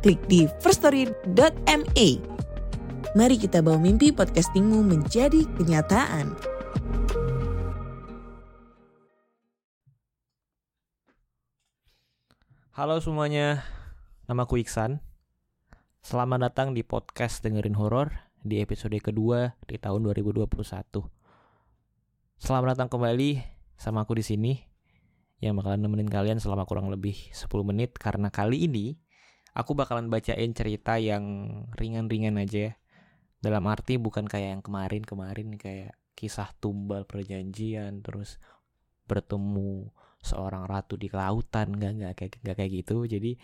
klik di firststory.me. Mari kita bawa mimpi podcastingmu menjadi kenyataan. Halo semuanya, namaku Iksan. Selamat datang di podcast Dengerin Horor di episode kedua di tahun 2021. Selamat datang kembali sama aku di sini yang bakalan nemenin kalian selama kurang lebih 10 menit karena kali ini aku bakalan bacain cerita yang ringan-ringan aja ya. Dalam arti bukan kayak yang kemarin-kemarin kayak kisah tumbal perjanjian terus bertemu seorang ratu di kelautan. Nggak nggak kayak nggak kayak gitu. Jadi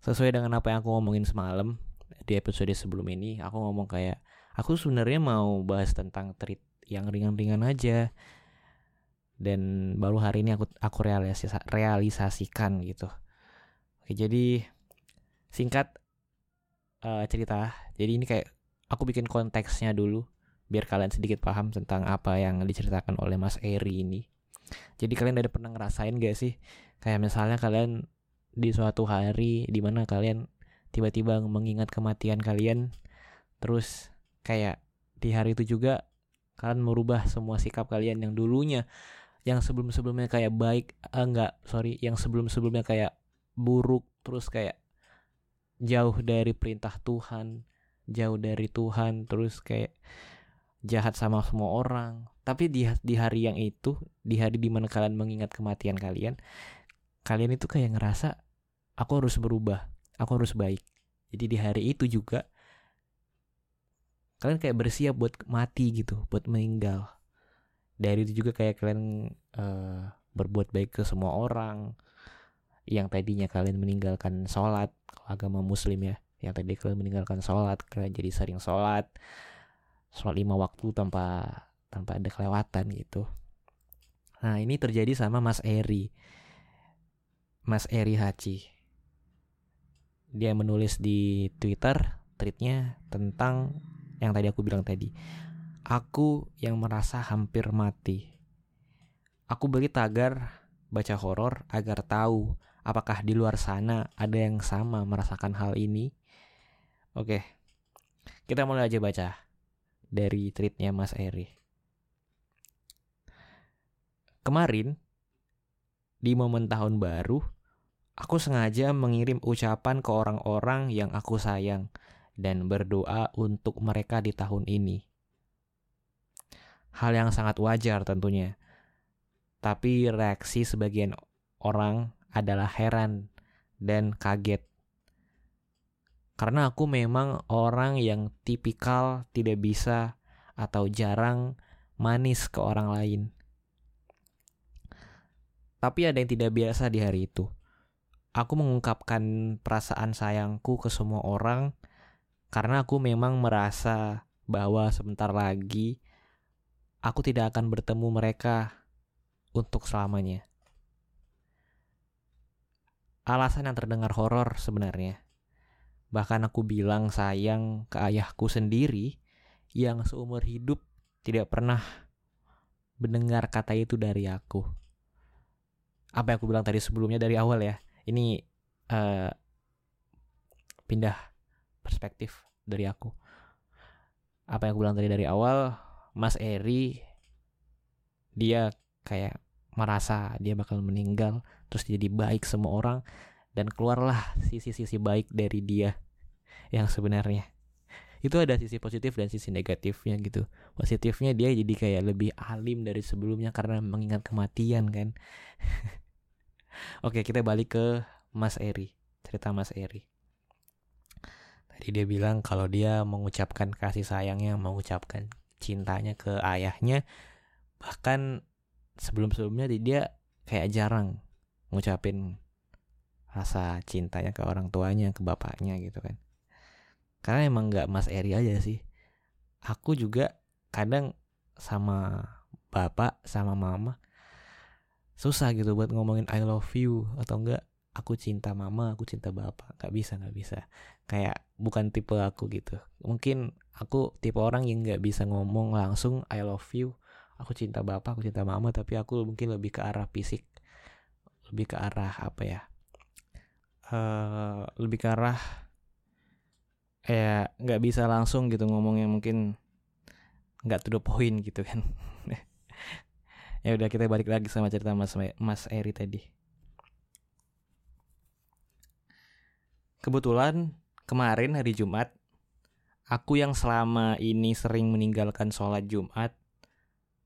sesuai dengan apa yang aku ngomongin semalam di episode sebelum ini aku ngomong kayak aku sebenarnya mau bahas tentang treat yang ringan-ringan aja. Dan baru hari ini aku aku realisasi, realisasikan gitu. Oke jadi singkat uh, cerita. Jadi ini kayak aku bikin konteksnya dulu biar kalian sedikit paham tentang apa yang diceritakan oleh Mas Eri ini. Jadi kalian udah pernah ngerasain gak sih? Kayak misalnya kalian di suatu hari di mana kalian tiba-tiba mengingat kematian kalian terus kayak di hari itu juga kalian merubah semua sikap kalian yang dulunya yang sebelum-sebelumnya kayak baik eh, enggak sorry yang sebelum-sebelumnya kayak buruk terus kayak jauh dari perintah Tuhan jauh dari Tuhan terus kayak jahat sama semua orang. Tapi di di hari yang itu di hari di mana kalian mengingat kematian kalian kalian itu kayak ngerasa aku harus berubah aku harus baik. Jadi di hari itu juga kalian kayak bersiap buat mati gitu buat meninggal. Dari itu juga kayak kalian uh, berbuat baik ke semua orang yang tadinya kalian meninggalkan sholat agama muslim ya yang tadi kalian meninggalkan sholat kalian jadi sering sholat sholat lima waktu tanpa tanpa ada kelewatan gitu. Nah ini terjadi sama Mas Eri. Mas Eri Haji dia menulis di Twitter tweetnya tentang yang tadi aku bilang tadi. Aku yang merasa hampir mati. Aku beli tagar baca horor agar tahu apakah di luar sana ada yang sama merasakan hal ini Oke, kita mulai aja baca dari tweetnya Mas Eri. Kemarin, di momen tahun baru, aku sengaja mengirim ucapan ke orang-orang yang aku sayang dan berdoa untuk mereka di tahun ini. Hal yang sangat wajar tentunya. Tapi reaksi sebagian orang adalah heran dan kaget karena aku memang orang yang tipikal tidak bisa atau jarang manis ke orang lain. Tapi ada yang tidak biasa di hari itu. Aku mengungkapkan perasaan sayangku ke semua orang karena aku memang merasa bahwa sebentar lagi aku tidak akan bertemu mereka untuk selamanya. Alasan yang terdengar horor sebenarnya Bahkan aku bilang sayang ke ayahku sendiri yang seumur hidup tidak pernah mendengar kata itu dari aku. Apa yang aku bilang tadi sebelumnya dari awal ya. Ini uh, pindah perspektif dari aku. Apa yang aku bilang tadi dari awal, Mas Eri dia kayak merasa dia bakal meninggal terus jadi baik semua orang dan keluarlah sisi-sisi baik dari dia yang sebenarnya. Itu ada sisi positif dan sisi negatifnya gitu. Positifnya dia jadi kayak lebih alim dari sebelumnya karena mengingat kematian kan? Oke kita balik ke Mas Eri cerita Mas Eri. Tadi dia bilang kalau dia mengucapkan kasih sayangnya mengucapkan cintanya ke ayahnya bahkan sebelum sebelumnya dia kayak jarang ngucapin rasa cintanya ke orang tuanya ke bapaknya gitu kan. Karena emang nggak Mas Eri aja sih. Aku juga kadang sama bapak sama mama susah gitu buat ngomongin I love you atau enggak aku cinta mama aku cinta bapak. Nggak bisa nggak bisa. Kayak bukan tipe aku gitu. Mungkin aku tipe orang yang nggak bisa ngomong langsung I love you aku cinta bapak aku cinta mama tapi aku mungkin lebih ke arah fisik lebih ke arah apa ya? Uh, lebih ke arah ya nggak bisa langsung gitu ngomongnya mungkin nggak to the gitu kan. Ya udah kita balik lagi sama cerita mas mas Eri tadi. Kebetulan kemarin hari Jumat aku yang selama ini sering meninggalkan sholat Jumat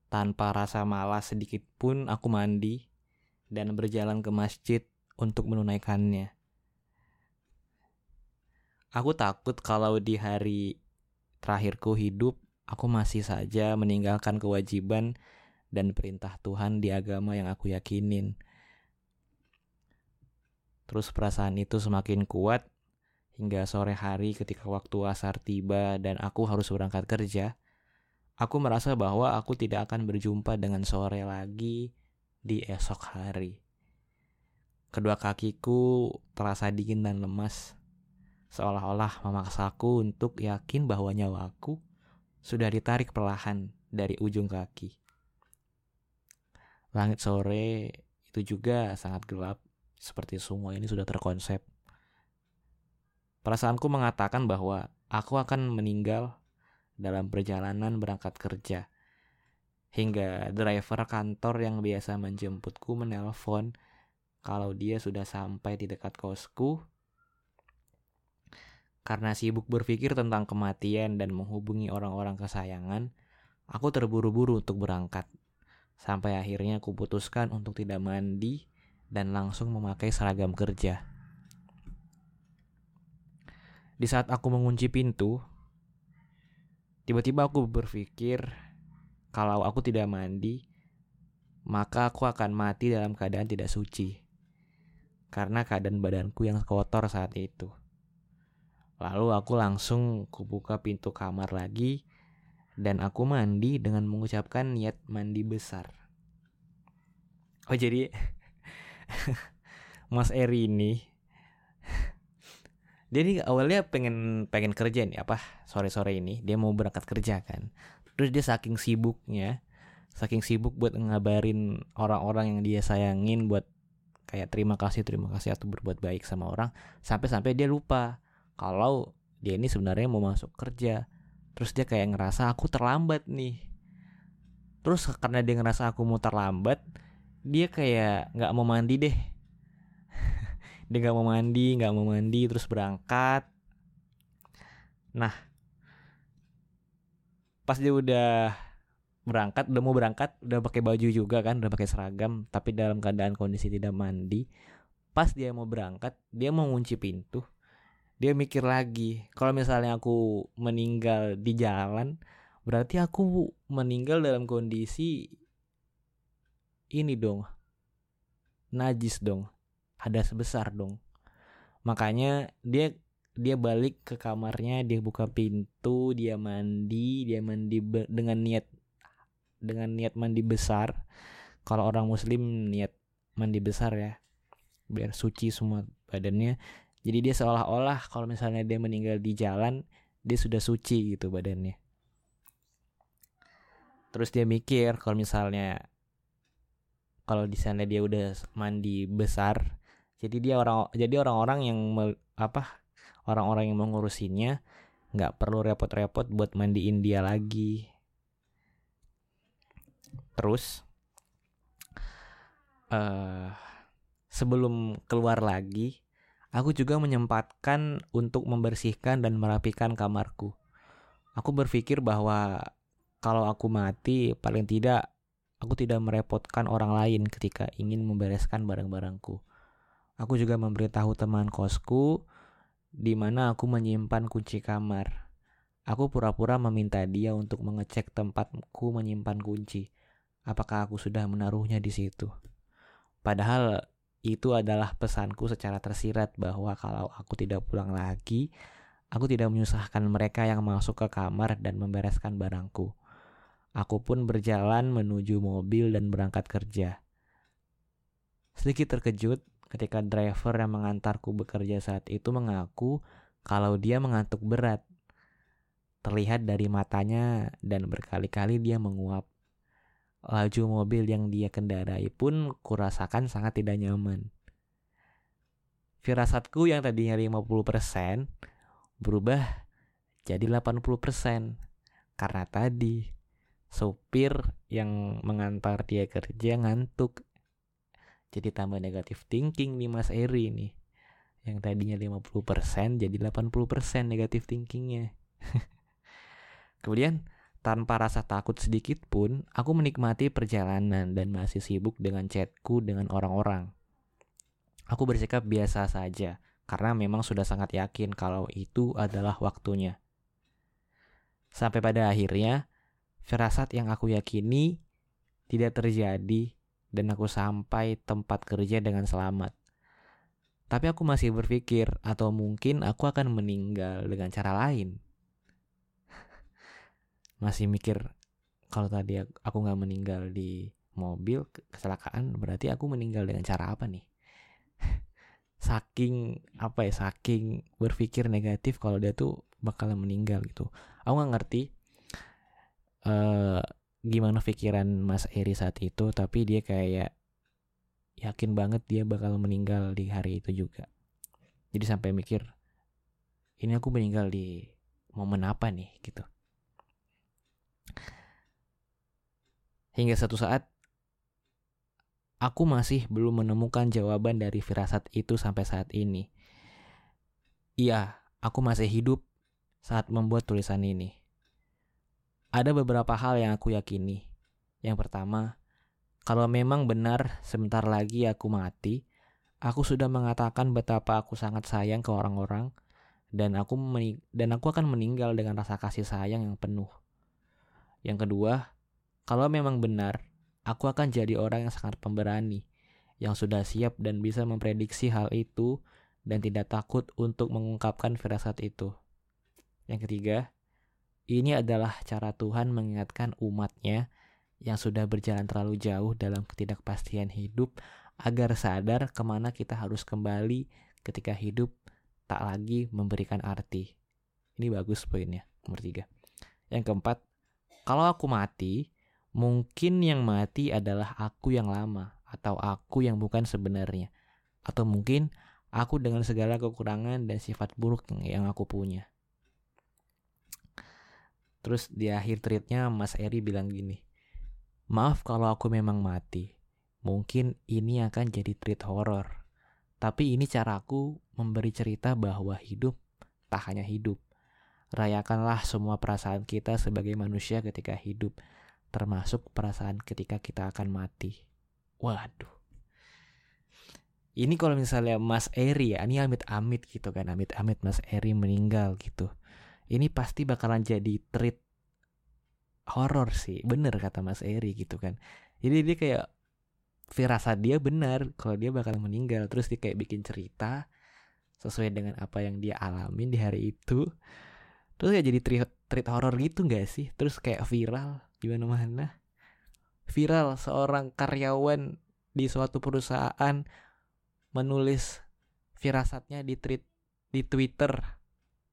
tanpa rasa malas sedikit pun aku mandi dan berjalan ke masjid untuk menunaikannya. Aku takut kalau di hari terakhirku hidup, aku masih saja meninggalkan kewajiban dan perintah Tuhan di agama yang aku yakinin. Terus perasaan itu semakin kuat hingga sore hari ketika waktu asar tiba dan aku harus berangkat kerja. Aku merasa bahwa aku tidak akan berjumpa dengan sore lagi di esok hari. Kedua kakiku terasa dingin dan lemas seolah-olah memaksaku untuk yakin bahwa nyawaku sudah ditarik perlahan dari ujung kaki. Langit sore itu juga sangat gelap, seperti semua ini sudah terkonsep. Perasaanku mengatakan bahwa aku akan meninggal dalam perjalanan berangkat kerja. Hingga driver kantor yang biasa menjemputku menelpon kalau dia sudah sampai di dekat kosku karena sibuk berpikir tentang kematian dan menghubungi orang-orang kesayangan, aku terburu-buru untuk berangkat. Sampai akhirnya aku putuskan untuk tidak mandi dan langsung memakai seragam kerja. Di saat aku mengunci pintu, tiba-tiba aku berpikir kalau aku tidak mandi, maka aku akan mati dalam keadaan tidak suci. Karena keadaan badanku yang kotor saat itu. Lalu aku langsung kubuka pintu kamar lagi dan aku mandi dengan mengucapkan niat mandi besar. Oh jadi Mas Eri ini dia nih awalnya pengen pengen kerja nih apa sore-sore ini dia mau berangkat kerja kan. Terus dia saking sibuknya, saking sibuk buat ngabarin orang-orang yang dia sayangin buat kayak terima kasih terima kasih atau berbuat baik sama orang sampai-sampai dia lupa kalau dia ini sebenarnya mau masuk kerja. Terus dia kayak ngerasa aku terlambat nih. Terus karena dia ngerasa aku mau terlambat dia kayak nggak mau mandi deh. Dia nggak mau mandi nggak mau mandi terus berangkat. Nah pas dia udah berangkat udah mau berangkat udah pakai baju juga kan udah pakai seragam tapi dalam keadaan kondisi tidak mandi pas dia mau berangkat dia mau ngunci pintu dia mikir lagi kalau misalnya aku meninggal di jalan berarti aku meninggal dalam kondisi ini dong najis dong ada sebesar dong. Makanya dia dia balik ke kamarnya dia buka pintu dia mandi dia mandi dengan niat dengan niat mandi besar kalau orang muslim niat mandi besar ya biar suci semua badannya jadi dia seolah-olah kalau misalnya dia meninggal di jalan, dia sudah suci gitu badannya. Terus dia mikir kalau misalnya kalau di sana dia udah mandi besar, jadi dia orang jadi orang-orang yang me, apa orang-orang yang mengurusinya nggak perlu repot-repot buat mandiin dia lagi. Terus uh, sebelum keluar lagi Aku juga menyempatkan untuk membersihkan dan merapikan kamarku. Aku berpikir bahwa kalau aku mati, paling tidak aku tidak merepotkan orang lain ketika ingin membereskan barang-barangku. Aku juga memberitahu teman kosku di mana aku menyimpan kunci kamar. Aku pura-pura meminta dia untuk mengecek tempatku menyimpan kunci. Apakah aku sudah menaruhnya di situ? Padahal itu adalah pesanku secara tersirat bahwa kalau aku tidak pulang lagi, aku tidak menyusahkan mereka yang masuk ke kamar dan membereskan barangku. Aku pun berjalan menuju mobil dan berangkat kerja. Sedikit terkejut ketika driver yang mengantarku bekerja saat itu mengaku kalau dia mengantuk berat. Terlihat dari matanya dan berkali-kali dia menguap. Laju mobil yang dia kendarai pun kurasakan sangat tidak nyaman. Firasatku yang tadinya 50% berubah jadi 80% karena tadi sopir yang mengantar dia kerja ngantuk. Jadi tambah negatif thinking nih Mas Eri nih. Yang tadinya 50% jadi 80% negatif thinkingnya. Kemudian tanpa rasa takut sedikit pun, aku menikmati perjalanan dan masih sibuk dengan chatku dengan orang-orang. Aku bersikap biasa saja, karena memang sudah sangat yakin kalau itu adalah waktunya. Sampai pada akhirnya, firasat yang aku yakini tidak terjadi dan aku sampai tempat kerja dengan selamat. Tapi aku masih berpikir atau mungkin aku akan meninggal dengan cara lain. Masih mikir kalau tadi aku nggak meninggal di mobil kecelakaan berarti aku meninggal dengan cara apa nih? Saking apa ya saking berpikir negatif kalau dia tuh bakalan meninggal gitu. Aku nggak ngerti uh, gimana pikiran Mas Eri saat itu tapi dia kayak yakin banget dia bakal meninggal di hari itu juga jadi sampai mikir ini aku meninggal di momen apa nih gitu Hingga satu saat, aku masih belum menemukan jawaban dari firasat itu sampai saat ini. Iya, aku masih hidup saat membuat tulisan ini. Ada beberapa hal yang aku yakini. Yang pertama, kalau memang benar sebentar lagi aku mati, aku sudah mengatakan betapa aku sangat sayang ke orang-orang dan aku dan aku akan meninggal dengan rasa kasih sayang yang penuh. Yang kedua, kalau memang benar, aku akan jadi orang yang sangat pemberani, yang sudah siap dan bisa memprediksi hal itu dan tidak takut untuk mengungkapkan firasat itu. Yang ketiga, ini adalah cara Tuhan mengingatkan umatnya yang sudah berjalan terlalu jauh dalam ketidakpastian hidup agar sadar ke mana kita harus kembali ketika hidup tak lagi memberikan arti. Ini bagus poinnya, nomor tiga. Yang keempat, kalau aku mati, mungkin yang mati adalah aku yang lama atau aku yang bukan sebenarnya. Atau mungkin aku dengan segala kekurangan dan sifat buruk yang aku punya. Terus di akhir tweetnya Mas Eri bilang gini, Maaf kalau aku memang mati, mungkin ini akan jadi tweet horor. Tapi ini caraku memberi cerita bahwa hidup tak hanya hidup, Rayakanlah semua perasaan kita sebagai manusia ketika hidup, termasuk perasaan ketika kita akan mati. Waduh. Ini kalau misalnya Mas Eri ya, ini amit-amit gitu kan, amit-amit Mas Eri meninggal gitu. Ini pasti bakalan jadi treat horor sih, bener kata Mas Eri gitu kan. Jadi dia kayak firasat dia benar kalau dia bakal meninggal, terus dia kayak bikin cerita sesuai dengan apa yang dia alamin di hari itu. Terus kayak jadi treat treat horror gitu gak sih? Terus kayak viral gimana mana? Viral seorang karyawan di suatu perusahaan menulis firasatnya di tweet di Twitter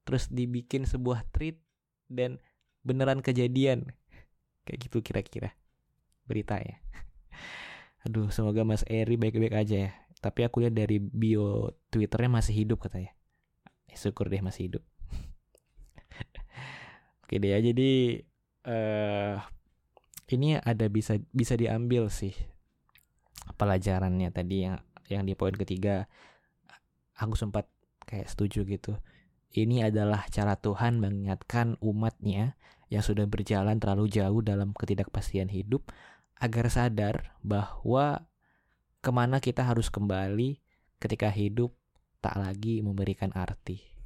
terus dibikin sebuah tweet dan beneran kejadian. Kayak gitu kira-kira beritanya. Aduh semoga Mas Eri baik-baik aja ya. Tapi aku lihat dari bio Twitternya masih hidup katanya. Syukur deh masih hidup. Oke deh ya jadi uh, ini ada bisa bisa diambil sih pelajarannya tadi yang yang di poin ketiga. Aku sempat kayak setuju gitu. Ini adalah cara Tuhan mengingatkan umatnya yang sudah berjalan terlalu jauh dalam ketidakpastian hidup agar sadar bahwa ke mana kita harus kembali ketika hidup tak lagi memberikan arti.